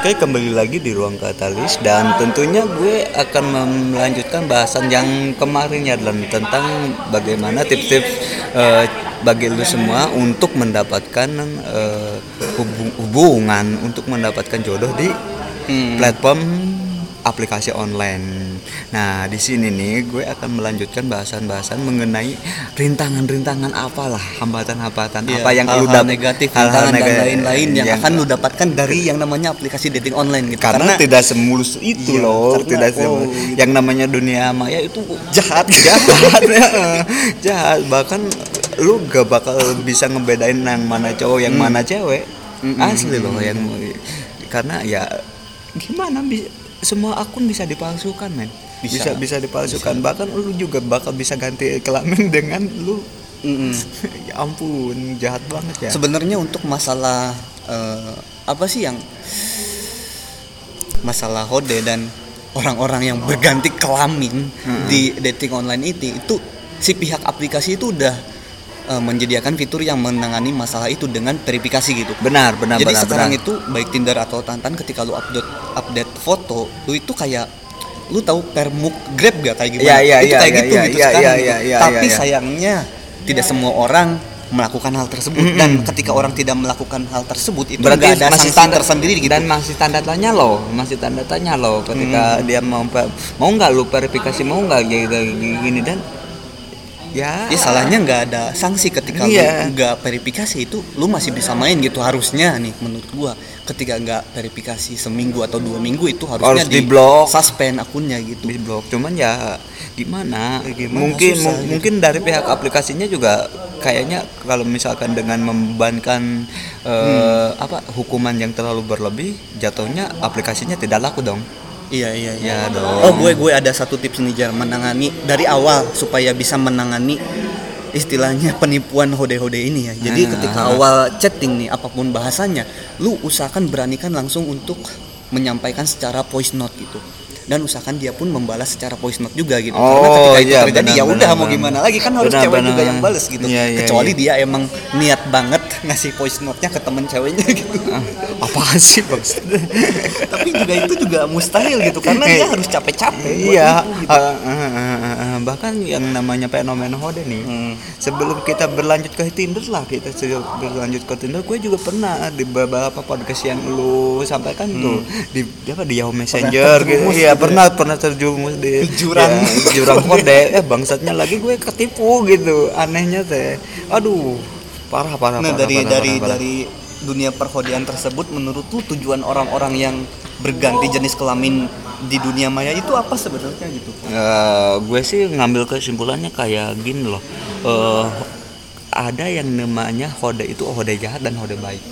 Oke, kembali lagi di ruang katalis dan tentunya gue akan melanjutkan bahasan yang kemarin ya dan tentang bagaimana tips-tips eh, bagi lu semua untuk mendapatkan eh, hubung- hubungan, untuk mendapatkan jodoh di platform aplikasi online. Nah, di sini nih gue akan melanjutkan bahasan-bahasan mengenai rintangan-rintangan apalah, hambatan-hambatan Iya, apa yang lu hal-hal dap- negatif, hal-hal rintangan dan lain-lain yang, yang- akan lu dapatkan dari yang namanya aplikasi dating online gitu. karena, tidak semulus itu Iya, loh karena- tidak oh, semulus gitu. yang namanya dunia maya itu jahat. jahat ya. jahat bahkan lu gak bakal bisa ngebedain yang mana cowok yang Hmm. mana cewek asli loh yang karena ya gimana bisa semua akun bisa dipalsukan men. Bisa. Bisa. bisa, dipalsukan. Bahkan lu juga bakal bisa ganti kelamin dengan lu. Mm-mm. ya ampun jahat banget ya. Sebenarnya untuk masalah eh, apa sih yang masalah hode dan orang-orang yang berganti kelamin di dating online itu itu si pihak aplikasi itu udah eh, menyediakan fitur yang menangani masalah itu dengan verifikasi gitu. benar benar Jadi benar, sekarang benar. itu baik Tinder atau Tantan ketika lu update update foto, lu itu kayak lu tahu permuk Grab gak kayak gimana? Iya, iya, itu iya, kayak iya, gitu iya, gitu iya, sekarang. iya, gitu. iya, iya, Tapi iya. sayangnya tidak semua orang melakukan hal tersebut dan ketika orang tidak melakukan hal tersebut itu berarti ada masih sanksi tersendiri gitu. dan masih tanda tanya loh masih tanda tanya loh ketika dia mau mau nggak lu verifikasi mau nggak gitu gini dan ya Ya salahnya nggak ada sanksi ketika Iya. lu nggak verifikasi itu lu masih bisa main gitu harusnya nih menurut gua ketika nggak verifikasi seminggu atau dua minggu itu harusnya Harus di-block. suspend akunnya gitu. di blok cuman ya gimana, Ya gimana, mungkin susah mu- gitu. mungkin dari pihak aplikasinya juga kayaknya kalau misalkan dengan membebankan eh, apa hukuman yang terlalu berlebih jatuhnya aplikasinya tidak laku dong Iya iya iya. Ya dong. Oh gue gue ada satu tips nih jar menangani dari awal supaya bisa menangani istilahnya penipuan hode-hode ini ya. Jadi Ah. ketika awal chatting nih apa pun bahasanya, lu usahakan beranikan langsung untuk menyampaikan secara voice note gitu. Dan usahakan dia pun membalas secara voice note juga gitu. Karena Oh, ketika itu iya, terjadi ya udah mau gimana lagi kan harus Benar, cewek juga benar. yang balas gitu. Iya, iya, Kecuali iya. dia emang niat banget ngasih voice note-nya ke temen ceweknya gitu. apa sih maksudnya Tapi juga itu juga mustahil gitu karena dia harus capek-capek. iya itu, gitu. ah, ah, ah, ah, ah. Bahkan yang namanya fenomena hode nih. Hmm. sebelum kita berlanjut ke Tinder lah kita berlanjut ke Tinder gue juga pernah di beberapa podcast yang lu sampaikan tuh. Di di apa di Yahoo Messenger gitu. Iya gitu pernah pernah terjerumus di Jurang. ya, jurang kode eh bangsatnya lagi gue ketipu gitu anehnya teh. Aduh parah parah Nah parah, dari parah, dari parah, parah. dari dunia perhodean tersebut menurut lu tujuan orang-orang yang berganti jenis kelamin di dunia maya itu apa sebenarnya gitu? Eh, gue sih ngambil kesimpulannya kayak gini loh Eh, ada yang namanya hode itu hode jahat dan hode baik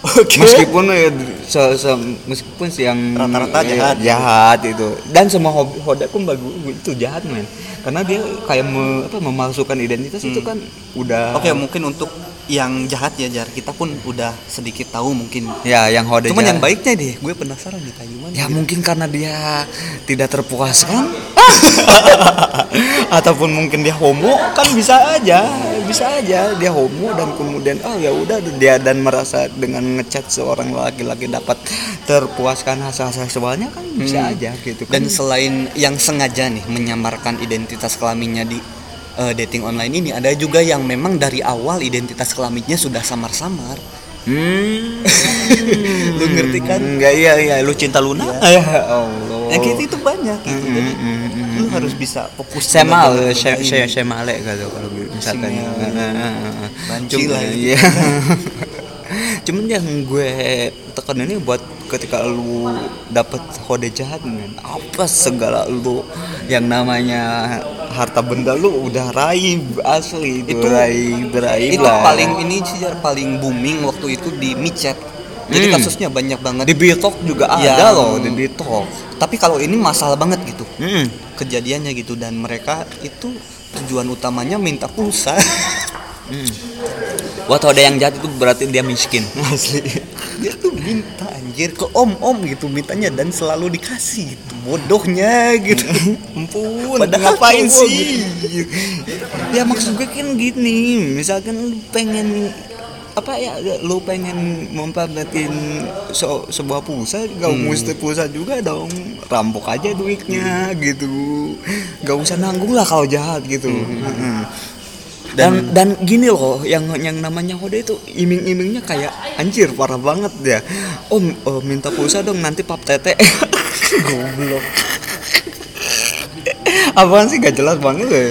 Oke. meskipun eh, se- se- meskipun yang Rata-rata jahat. jahat itu dan semua hobi hode pun bagi gue itu jahat men karena dia kayak me- apa, memalsukan identitas itu kan udah Oke mungkin untuk yang jahat ya jar kita pun udah sedikit tahu mungkin. ya yang hode Cuman jahat. yang baiknya deh, gue penasaran nih kayak gimana. Ya gitu. mungkin karena dia tidak terpuaskan ataupun mungkin dia homo kan bisa aja bisa aja dia homo dan kemudian oh ya udah dia dan merasa dengan ngechat seorang laki-laki dapat terpuaskan hasrat seksualnya kan bisa Hmm. aja gitu kan Dan selain yang sengaja nih menyamarkan identitas kelaminnya di eh, dating online ini, ada juga yang memang dari awal identitas kelaminnya sudah samar-samar. hmm. Lu ngerti kan? Enggak iya iya lu cinta Luna ya Allah Ya gitu itu banyak gitu. Mm, Jadi mm, mm, mm, lu harus bisa fokus dengan saya yang saya lain. saya male gitu kalau misalkan. Lah gitu. iya. Cuman yang gue tekan ini buat ketika lu dapet kode jahat apa segala lu yang namanya harta benda lu udah raib asli itu, Itu- raib raib itu lah. paling ini sih paling booming waktu itu di micet jadi Hmm. kasusnya banyak banget di Bitok juga Iya. ada loh di Bitok. tapi kalau ini masalah banget gitu Hmm. kejadiannya gitu dan mereka itu tujuan utamanya minta pulsa Hmm. Buat kode yang jahat itu berarti dia miskin. asli dia tuh minta anjir ke om om gitu mintanya dan selalu dikasih gitu bodohnya gitu ampun Padahal ngapain cowok sih ya maksud gue kan gini misalkan lu pengen apa ya lu pengen memperhatiin so- sebuah pulsa gak Hmm. mesti pulsa juga dong rampok aja duitnya gitu gak usah nanggung lah kalau jahat gitu Hmm. Mm-mm. Dan dan gini loh yang yang namanya Hode itu iming-imingnya kayak anjir parah banget ya om eh, minta pulsa dong nanti pap tete. Goblok. Apaan sih gak jelas banget ya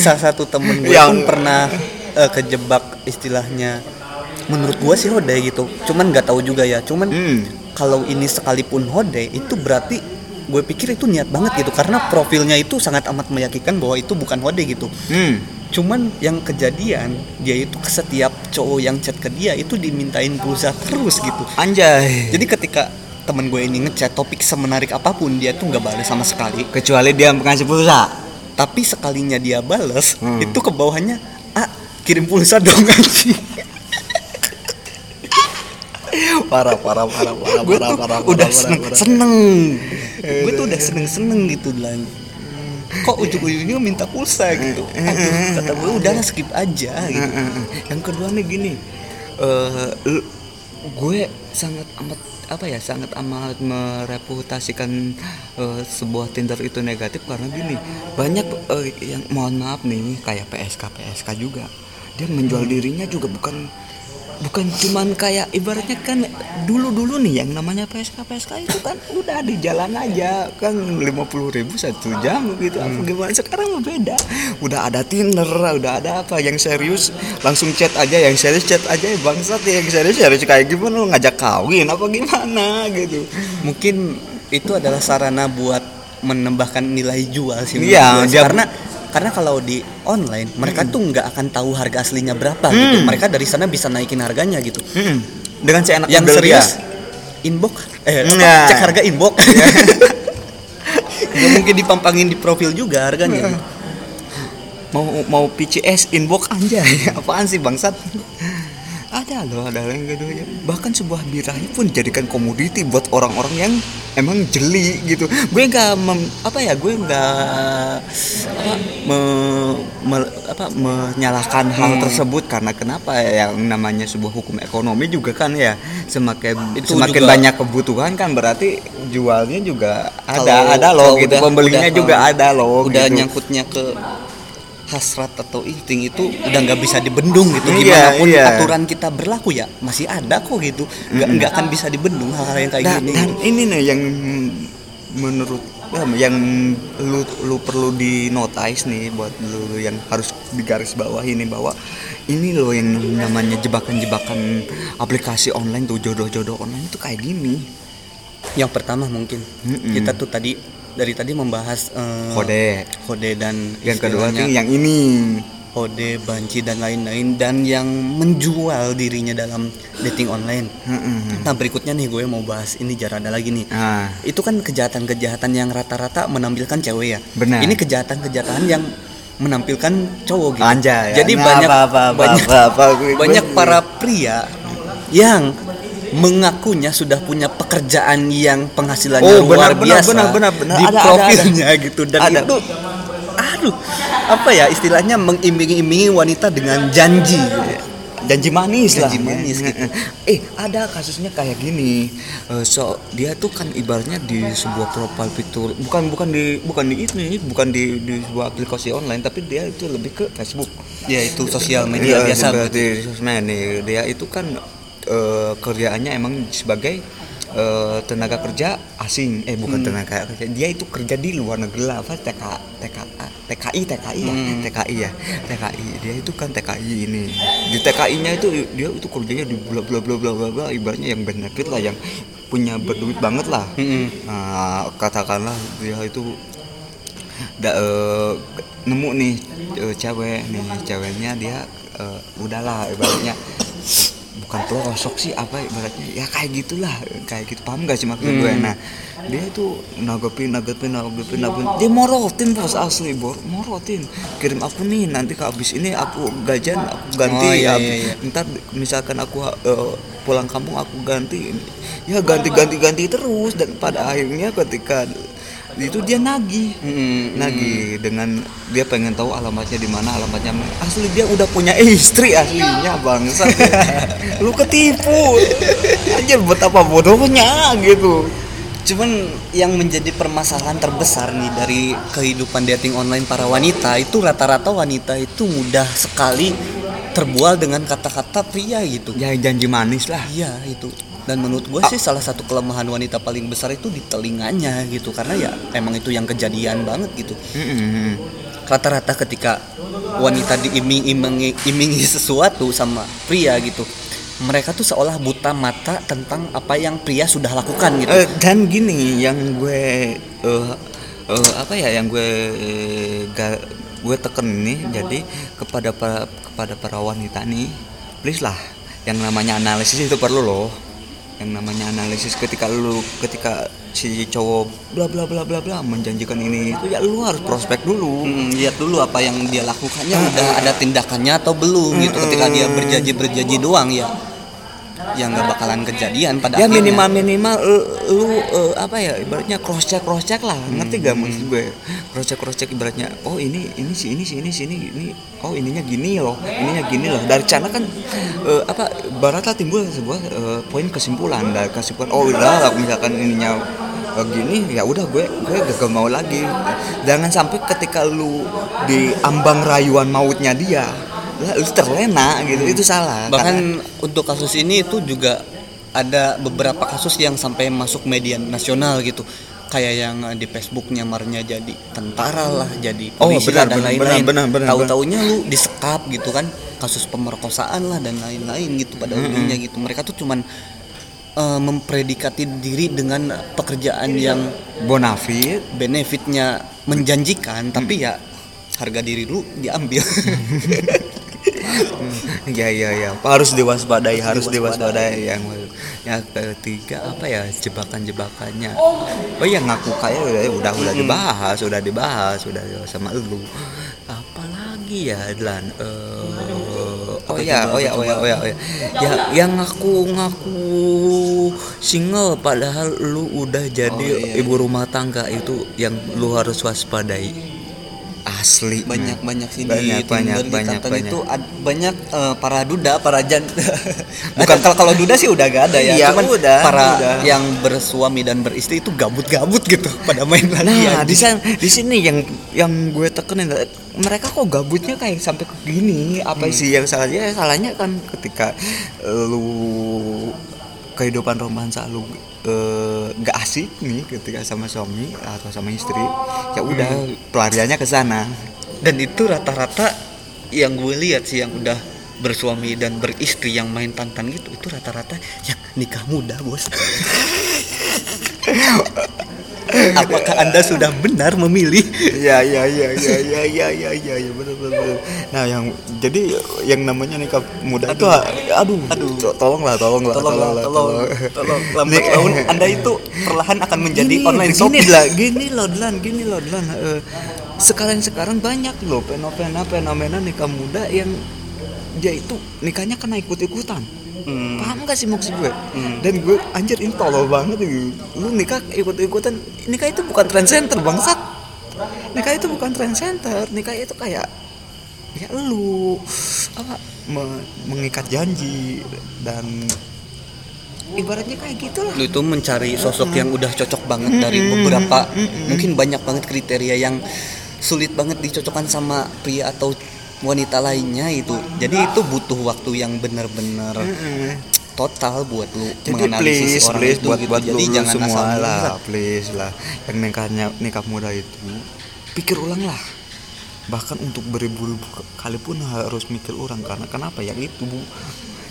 salah satu temen gue Yang- pun pernah eh, kejebak istilahnya. Menurut gue sih hode gitu cuman nggak tahu juga ya. Cuman Hmm. kalau ini sekalipun hode itu berarti gue pikir itu niat banget gitu. Karena profilnya itu sangat amat meyakinkan bahwa itu bukan hode gitu. Hmm. Cuman yang kejadian dia itu ke setiap cowok yang chat ke dia itu dimintain pulsa terus gitu. Anjay. Jadi ketika temen gue ini ngechat topik semenarik apa pun dia tuh nggak balas sama sekali. Kecuali dia ngasih pulsa. Tapi sekalinya dia bales Hmm. itu ke bawahnya ah kirim pulsa dong anjing. Parah parah parah parah gue parah tuh parah udah parah, seneng parah. seneng. Gue tuh udah seneng seneng gitu lah kok ujung-ujungnya minta pulsa gitu. Aduh, kata gue udahlah skip aja gitu. Eh, eh, eh. yang kedua nih gini eh lu- gue sangat amat apa ya sangat amat mereputasikan eh, sebuah Tinder itu negatif karena gini banyak eh, yang mohon maaf nih kayak PSK PSK juga. Dia menjual dirinya juga bukan bukan cuman kayak ibaratnya kan dulu dulu nih yang namanya PSK PSK itu kan udah di jalan aja. Kan lima puluh ribu satu jam gitu. Apa gimana? Sekarang mah beda. Udah ada Tinder udah ada apa? Yang serius langsung chat aja. Yang serius chat aja bangsat ya. Yang serius serius kayak gimana? Lu ngajak kawin apa gimana? Gitu. Mungkin itu adalah sarana buat menambahkan nilai jual sih Iya, dia- karena karena kalau di online mereka tuh nggak akan tahu harga aslinya berapa gitu. Mereka dari sana bisa naikin harganya gitu. Mm-mm. dengan seenak yang model dia. serius inbox? Eh Nah. cek harga inbox. Nggak mungkin dipampangin di profil juga harganya. Mau mau PCS inbox anjay. Apaan sih bangsat ada loh ada yang keduanya bahkan sebuah birahi pun dijadikan komoditi buat orang-orang yang emang jeli gitu. Gue nggak apa ya gue nggak apa me- me- apa menyalahkan hal tersebut. Karena kenapa ya yang namanya sebuah hukum ekonomi juga kan ya semakin Itu semakin juga- banyak kebutuhan kan berarti jualnya juga ada Kalau- ada loh gitu. udah- pembelinya udah, juga uh, ada loh udah gitu. nyangkutnya ke hasrat atau insting itu udah nggak bisa dibendung gitu. Iya, gimana pun iya. aturan kita berlaku ya masih ada kok gitu. Nggak nggak akan bisa dibendung hal-hal yang kayak dan, gini. dan ini nih yang menurut ya, yang lu lu perlu di notice nih buat lu yang harus digaris bawah ini bahwa ini loh yang namanya jebakan-jebakan aplikasi online tuh jodoh-jodoh online itu kayak gini. Yang pertama mungkin Mm-mm. kita tuh tadi dari tadi membahas eh, kode. kode dan yang kedua tuh yang ini. kode banci dan lain-lain dan yang menjual dirinya dalam dating online. Nah berikutnya nih gue mau bahas ini jarang ada lagi nih. Nah itu kan kejahatan-kejahatan yang rata-rata menampilkan cewek ya. Benar. Ini kejahatan-kejahatan yang menampilkan cowok gitu. Anjay, Jadi nah, banyak apa, apa, apa, banyak apa, apa, gue- banyak para pria yang mengakunya sudah punya pekerjaan yang penghasilannya Oh, luar benar, benar, biasa. benar, benar, benar. di Ada, ada, profilnya gitu. Dan Ada. itu aduh apa ya istilahnya mengiming-imingi wanita dengan janji. Gitu. janji manis lah. Janji manis gitu. eh ada kasusnya kayak gini. Eh, so dia tuh kan ibaratnya di sebuah profile fitur bukan bukan di bukan di ini bukan di di sebuah aplikasi online tapi dia itu lebih ke Facebook. Ya itu sosial media Iya, biasa. di sosmed nih dia itu kan eh, kerjaannya emang sebagai eh, tenaga kerja asing. Eh bukan Hmm. tenaga kerja. Dia itu kerja di luar negeri lah apa TK TK TKI TKI ya? Hmm. TKI ya? TKI dia itu kan TKI ini. Di TKI-nya itu dia itu kerjanya di bla bla bla bla bla bla ibaratnya yang benefit lah yang punya berduit banget lah. Mm-mm. Nah, katakanlah dia itu da, eh, nemu nih eh, cewek nih. Ceweknya dia eh, udahlah ibaratnya bukan pelosok sih apa ibaratnya? Ya kayak gitulah kayak gitu. Paham gak sih maksud gue? Hmm. nah dia tuh nanggepin nanggepin nanggepin nanggepin dia morotin bos asli bor morotin. Kirim aku nih nanti ke abis ini aku gajian aku ganti Oh, iya, iya, iya. ntar misalkan aku eh, pulang kampung aku ganti. Ya ganti ganti ganti terus dan pada akhirnya ketika itu dia nagih. Mm, nagih dengan dia pengen tahu alamatnya di mana alamatnya asli dia udah punya istri aslinya bangsa lu ketipu. Anjir betapa bodohnya gitu. Cuman yang menjadi permasalahan terbesar nih dari kehidupan dating online para wanita itu rata-rata wanita itu mudah sekali terbual dengan kata-kata pria gitu. ya janji manis lah. Iya itu. Dan menurut gue sih salah satu kelemahan wanita paling besar itu di telinganya gitu karena ya emang itu yang kejadian banget gitu. Rata-rata ketika wanita diiming-imingi imingi sesuatu sama pria gitu, mereka tuh seolah buta mata tentang apa yang pria sudah lakukan gitu. Eh, dan gini yang gue eh, eh, apa ya yang gue ga- gue teken nih jadi kepada para kepada para wanita nih please lah yang namanya analisis itu perlu loh yang namanya analisis ketika lu ketika si cowok bla bla bla bla bla menjanjikan ini itu ya lu harus prospek dulu. Hmm, lihat dulu apa yang dia lakukannya udah ada tindakannya atau belum gitu. Ketika dia berjanji berjanji doang ya yang nggak bakalan kejadian pada ya akhirnya. minimal minimal lu, lu, eh, apa ya ibaratnya cross check cross check lah. Ngerti gak maksud gue? Cross check cross check ibaratnya oh ini ini sih ini sih ini sih ini ini oh ininya gini loh ininya gini loh. Dari sana kan eh, apa baratlah timbul sebuah eh, poin kesimpulan. Dari kesimpulan oh udah lah, misalkan ininya gini ya udah gue gue gak mau lagi. Jangan sampai ketika lu di ambang rayuan mautnya dia lah lu terlena gitu itu salah bahkan untuk kasus ini itu juga ada beberapa kasus yang sampai masuk media nasional gitu. Kayak yang eh, di Facebook nyamarnya jadi tentara lah jadi Oh, polisi benar, lah dan benar, lain-lain. benar, benar, benar, tahu-taunya lu disekap gitu kan kasus pemerkosaan lah dan lain-lain gitu pada ujungnya gitu. Mereka tuh cuman eh, mempredikati diri dengan pekerjaan yang bonafit. benefitnya menjanjikan tapi ya harga diri lu diambil ya ya ya. Harus diwaspadai harus diwaspadai. Yang yang ketiga apa ya jebakan jebakannya oh ya ngaku kaya udah udah udah dibahas udah dibahas udah sama lu. Apalagi ya Dlan Eh, oh ya oh ya oh ya oh ya oh ya ya yang ngaku ngaku single padahal lu udah jadi ibu rumah tangga itu yang lu harus waspadai asli banyak banyak sih Banyak, di banyak, Tinder, di banyak, Tantan banyak. itu ad- banyak eh, para duda para jan bukan kalau kalau duda sih udah gak ada ya Iya, cuman udah, para udah. yang bersuami dan beristri itu gabut-gabut gitu pada main lagi Nah, di anjing. sana di sini yang yang gue tekenin mereka kok gabutnya kayak sampai ke gini. Apa Hmm. sih yang salahnya? Ya, salahnya kan ketika lu kehidupan romansa lu eh, nggak asik nih ketika sama suami atau sama istri, ya udah Hmm. pelariannya ke sana. dan itu rata-rata yang gue lihat sih yang udah bersuami dan beristri yang main tantan gitu itu rata-rata yang nikah muda bos apakah anda sudah benar memilih? Iya iya iya iya iya iya iya iya ya, benar benar. Nah yang jadi yang namanya nikah muda itu aduh. aduh tolonglah tolonglah tolong tolong tolong. Lambat laun anda itu perlahan akan menjadi Gini, online gini shopping lah gini loh Dlan gini loh Dlan. Eh, sekarang sekarang banyak loh fenomena fenomena nikah muda yang dia itu nikahnya kena ikut ikutan Hmm. paham gak sih maksud gue? Dan gue anjir ini tolol banget gitu. lu nikah ikut ikutan nikah itu bukan trend center bangsat. Nikah itu bukan trend center nikah itu kayak ya lu apa me- mengikat janji dan ibaratnya kayak gitu lah lu itu mencari sosok yang udah cocok banget dari beberapa mungkin banyak banget kriteria yang sulit banget dicocokkan sama pria atau wanita lainnya itu jadi itu butuh waktu yang benar-benar total buat lu Jadi menganalisis please, orang please itu buat gitu. buat jadi lu jangan semua asal lah, please lah. Yang nikahnya nikah muda itu pikir ulang lah. Bahkan untuk beribu-ribu kali pun harus mikir ulang karena kenapa ya itu bu.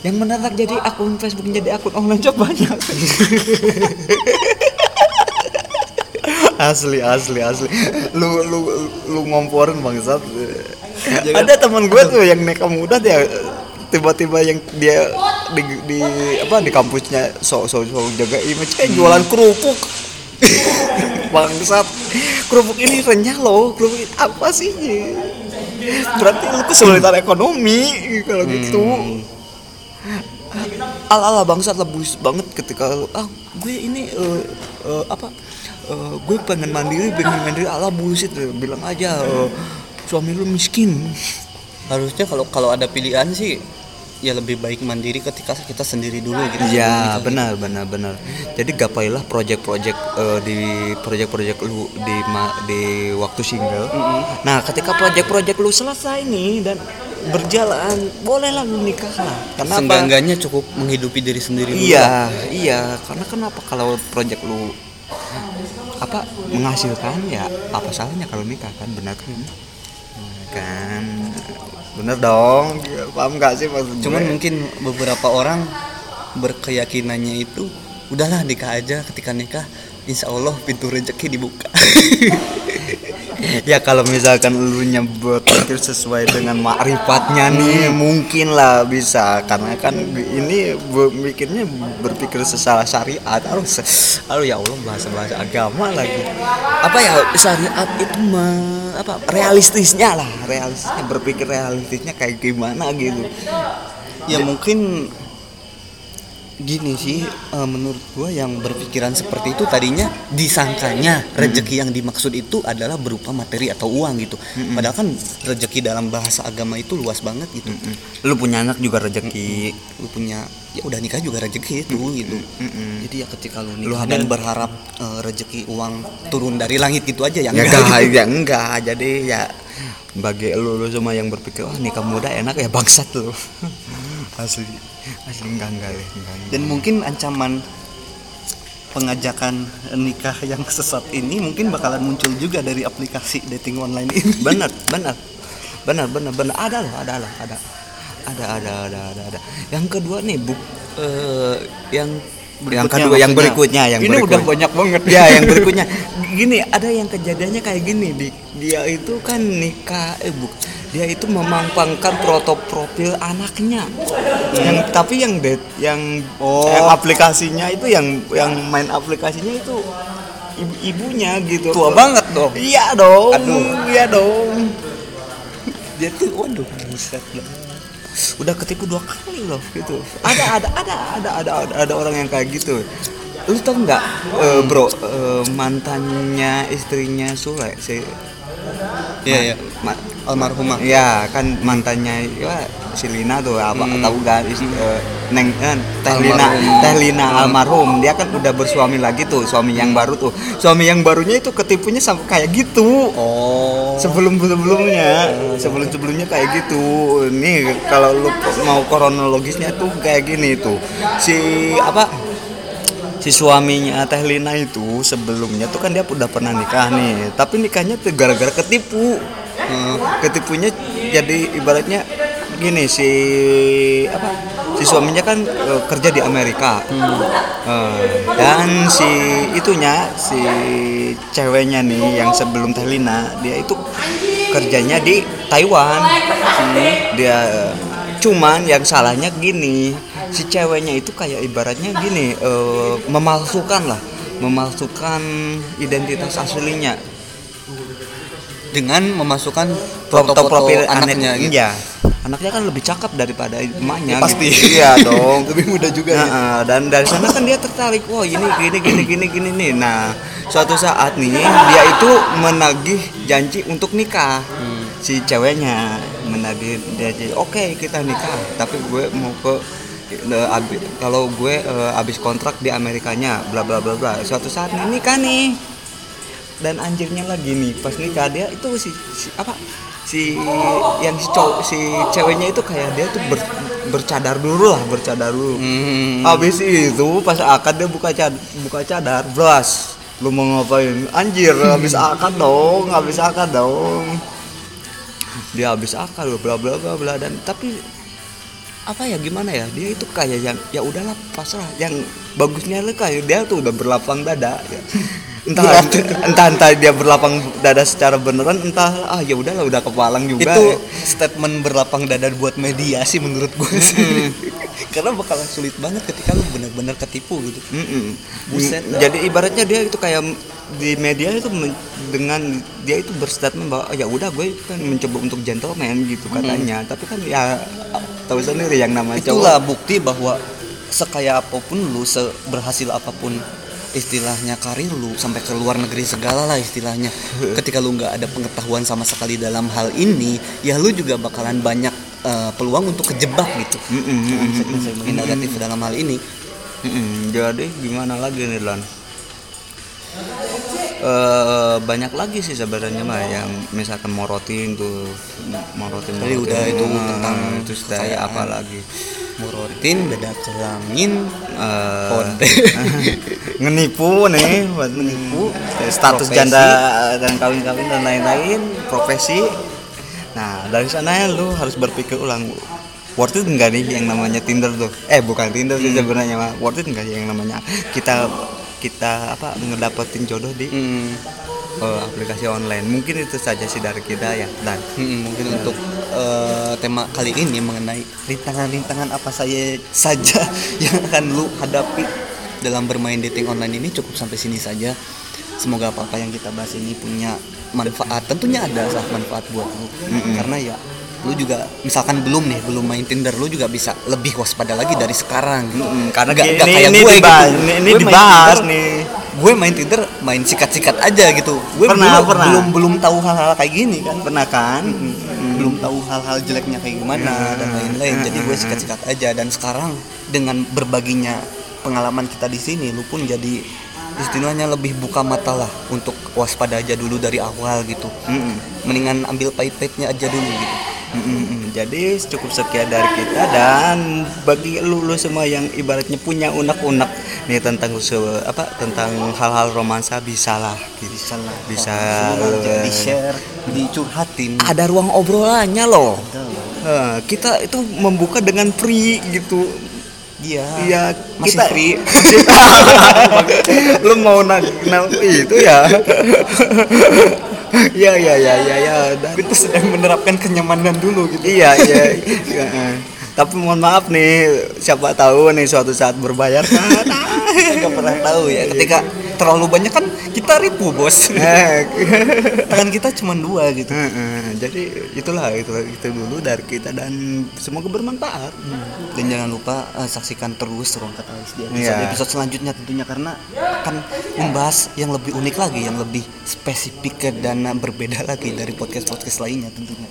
Yang menarik jadi akun Facebook jadi akun online job banyak. asli asli asli lu lu lu ngomporin bangsat ada teman gue tuh yang nikah muda dia tiba-tiba yang dia di, di apa di kampusnya sok sok sok jaga image eh jualan kerupuk. Bangsat. Kerupuk ini renyah loh kerupuk ini apa sih? Berarti lu kesulitan ekonomi kalau gitu. Ala ala bangsat lebih banget ketika lu, ah gue ini eh, eh, apa "Eh, gue pengen mandiri pengen mandiri ala bullshit bilang aja eh, suami lu miskin harusnya kalau kalau ada pilihan sih ya lebih baik mandiri ketika kita sendiri dulu gitu Ya benar benar benar. Jadi gapailah project-project eh, di project-project lu di ma- di waktu single. Nah ketika project-project lu selesai nih dan berjalan, bolehlah lu nikah lah. Karena apa? Seenggak-enggaknya cukup menghidupi diri sendiri dulu lah. Iya iya. Karena kenapa kalau project lu apa menghasilkan ya apa salahnya kalau nikah kan benar kan? Kan. Bener dong. Paham gak sih maksud? Cuman mungkin beberapa orang berkeyakinannya itu udahlah nikah aja. Ketika nikah insya Allah pintu rezeki dibuka ya kalau misalkan lu berpikir sesuai dengan makrifatnya nih mungkin lah bisa. Karena kan ini mikirnya berpikir sesalah syariat. Harus aduh ya Allah bahasa bahasa agama lagi. Apa ya syariat itu me- apa realistisnya lah. Realistisnya berpikir realistisnya kayak gimana gitu. Ya. mungkin gini sih eh, menurut gua yang berpikiran seperti itu tadinya disangkanya rezeki yang dimaksud itu adalah berupa materi atau uang gitu. Padahal kan rezeki dalam bahasa agama itu luas banget gitu. Lu punya anak juga rezeki lu punya ya udah nikah juga rezeki itu gitu. Mm-mm. jadi ya ketika lu Lu nikah hamil. dan berharap eh, rezeki uang turun dari langit gitu aja ya ya enggak. enggak gitu. ya enggak. Jadi ya bagi lu, lu semua yang berpikir wah nikah muda enak ya bangsat lu. Asli asli enggak enggak enggak, enggak. dan mungkin ancaman pengajakan nikah yang sesat ini mungkin bakalan muncul juga dari aplikasi dating online ini. Benar benar. Benar benar benar. Ada loh ada loh ada. Ada ada ada ada ada. Yang kedua nih bu eh, yang yang Berikutnya kedua yang berikutnya yang Ini berikut- udah banyak banget. ya yang berikutnya. Gini ada yang kejadiannya kayak gini di dia itu kan nikah eh bu dia itu memampangkan foto profil anaknya yang tapi yang det yang Oh. yang aplikasinya itu yang yang main aplikasinya itu ibu ibunya gitu tua banget dong Iya dong. Aduh. Iya dong. Dia tuh waduh buset dah. Udah ketipu dua kali loh gitu. Ada ada ada ada ada ada, ada orang yang kayak gitu. Lu tau nggak eh, bro eh, mantannya istrinya Sule si Iya, iya. ma- almarhumah. Ya kan mantannya ya si Lina tuh apa Hmm. tahu gak is- eh, Neng eh, Teh Lina. Teh Lina almarhum. Dia kan udah bersuami lagi tuh suami yang baru tuh. Suami yang barunya itu ketipunya sampai kayak gitu. Oh. Sebelum sebelumnya sebelum sebelumnya kayak gitu. Nih kalau lu mau kronologisnya tuh kayak gini tuh. Si apa si suaminya Teh Lina itu sebelumnya tuh kan dia udah pernah nikah nih. Tapi nikahnya tuh gara-gara ketipu Eh, ketipunya jadi ibaratnya gini si apa si suaminya kan eh, kerja di Amerika. Eh, dan si itunya si ceweknya nih yang sebelum Teh Lina dia itu kerjanya di Taiwan. Dia cuman yang salahnya gini si ceweknya itu kayak ibaratnya gini eh, memalsukan lah memalsukan identitas aslinya dengan memasukkan foto foto-foto profil anaknya gitu. iya anaknya kan lebih cakep daripada emaknya Pasti. gitu. iya dong lebih mudah juga ya. Nah, dan dari sana kan dia tertarik wah ini gini gini gini gini nih nah suatu saat nih dia itu menagih janji untuk nikah Hmm. si ceweknya menagih janji oke kita nikah tapi gue mau ke abi- kalau gue eh, habis kontrak di Amerikanya bla bla bla bla suatu saat nih nikah nih dan anjirnya lagi nih pas nikah dia itu si, si- apa? Si yang si cowok si ceweknya itu kayak dia tuh ber- bercadar dulu lah bercadar dulu. Hmm. habis itu pas akad dia buka cad buka cadar blas. Lu mau ngapain? Anjir habis akad dong habis akad dong. Dia habis akad bla bla bla bla. Dan tapi apa ya gimana ya? Dia itu kayak yang ya udahlah pasrah. Yang bagusnya lu kayak dia tuh udah berlapang dada ya. Entah entah entah dia berlapang dada secara beneran entah ah ya udahlah udah kepalang juga itu ya. statement berlapang dada buat media sih menurut gue sih. Karena bakalan sulit banget ketika lu benar-benar ketipu gitu. Mm-mm. Buset Mm, Jadi ibaratnya dia itu kayak di media itu dengan dia itu berstatement bahwa "Oh, ya udah gue kan mencoba untuk gentleman gitu katanya. Tapi kan ya tahu sendiri yang namanya itulah bukti bahwa sekaya apa pun lu seberhasil apa pun istilahnya karir lu sampai ke luar negeri segala lah istilahnya ketika lu nggak ada pengetahuan sama sekali dalam hal ini ya lu juga bakalan banyak eh, peluang untuk kejebak gitu konsekuensi negatif dalam hal ini jadi gimana lagi nih Lan? Eh, banyak lagi sih sebenarnya mah yang misalkan morotin tuh morotin Tadi morotin. udah itu tentang itu kekayaan. apa lagi morotin beda celamin Eh, Konten. ngenipu nih buat menipu status Profesi. janda dan kawin-kawin dan lain-lain profesi. Nah dari sana ya lu harus berpikir ulang worth it enggak nih yang namanya Tinder tuh? Eh bukan Tinder sih sebenarnya mah worth it enggak yang namanya? Kita kita apa ngedapetin jodoh di Hmm, eh, aplikasi online mungkin itu saja sih dari kita ya dan hmm, mungkin untuk eh, tema kali ini mengenai rintangan-rintangan apa saya saja yang akan lu hadapi dalam bermain dating online ini cukup sampai sini saja. Semoga apa-apa yang kita bahas ini punya manfaat. Tentunya ada lah manfaat buat lu. Karena ya lu juga misalkan belum nih belum main Tinder lu juga bisa lebih waspada lagi dari sekarang gitu. karena gak, Ini- gak kayak ini gue dibahas, gitu ini- ini Gue dibahas Tinder- nih. Gue main Tinder main sikat-sikat aja gitu. Gue Pernah, dulu pernah. belum belum tahu hal-hal kayak gini kan. Pernah kan? Belum tahu hal-hal jeleknya kayak gimana dan lain-lain. Jadi gue sikat-sikat aja. Dan sekarang dengan berbaginya pengalaman kita di sini lu pun jadi istilahnya lebih buka mata lah untuk waspada aja dulu dari awal gitu. Mm-mm. mendingan ambil pahit-pahitnya aja dulu gitu Mm-mm. Jadi cukup sekian dari kita dan bagi lu, lu semua yang ibaratnya punya unek-unek nih tentang apa tentang hal-hal romansa bisa lah bisa lah Bisa di share dicurhatin Ada ruang obrolannya loh. Eh, kita itu membuka dengan free gitu. iya Iya, kita free lu mau nak- itu ya. ya ya ya ya ya. Dan- kita sedang menerapkan kenyamanan dulu gitu iya iya iya. tapi mohon maaf nih siapa tahu nih suatu saat berbayar kita nggak pernah tahu ya ketika terlalu banyak kan kita ribu bos. Eh, tangan kita cuma dua gitu. Heeh, jadi itulah itu itu dulu dari kita dan semoga bermanfaat. Dan jangan lupa eh, saksikan terus ruang kata Ais di episode, Iya. episode selanjutnya tentunya karena akan membahas yang lebih unik lagi yang lebih spesifik dan berbeda lagi dari podcast podcast lainnya tentunya.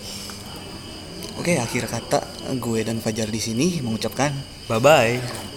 Oke akhir kata gue dan Fajar di sini mengucapkan bye bye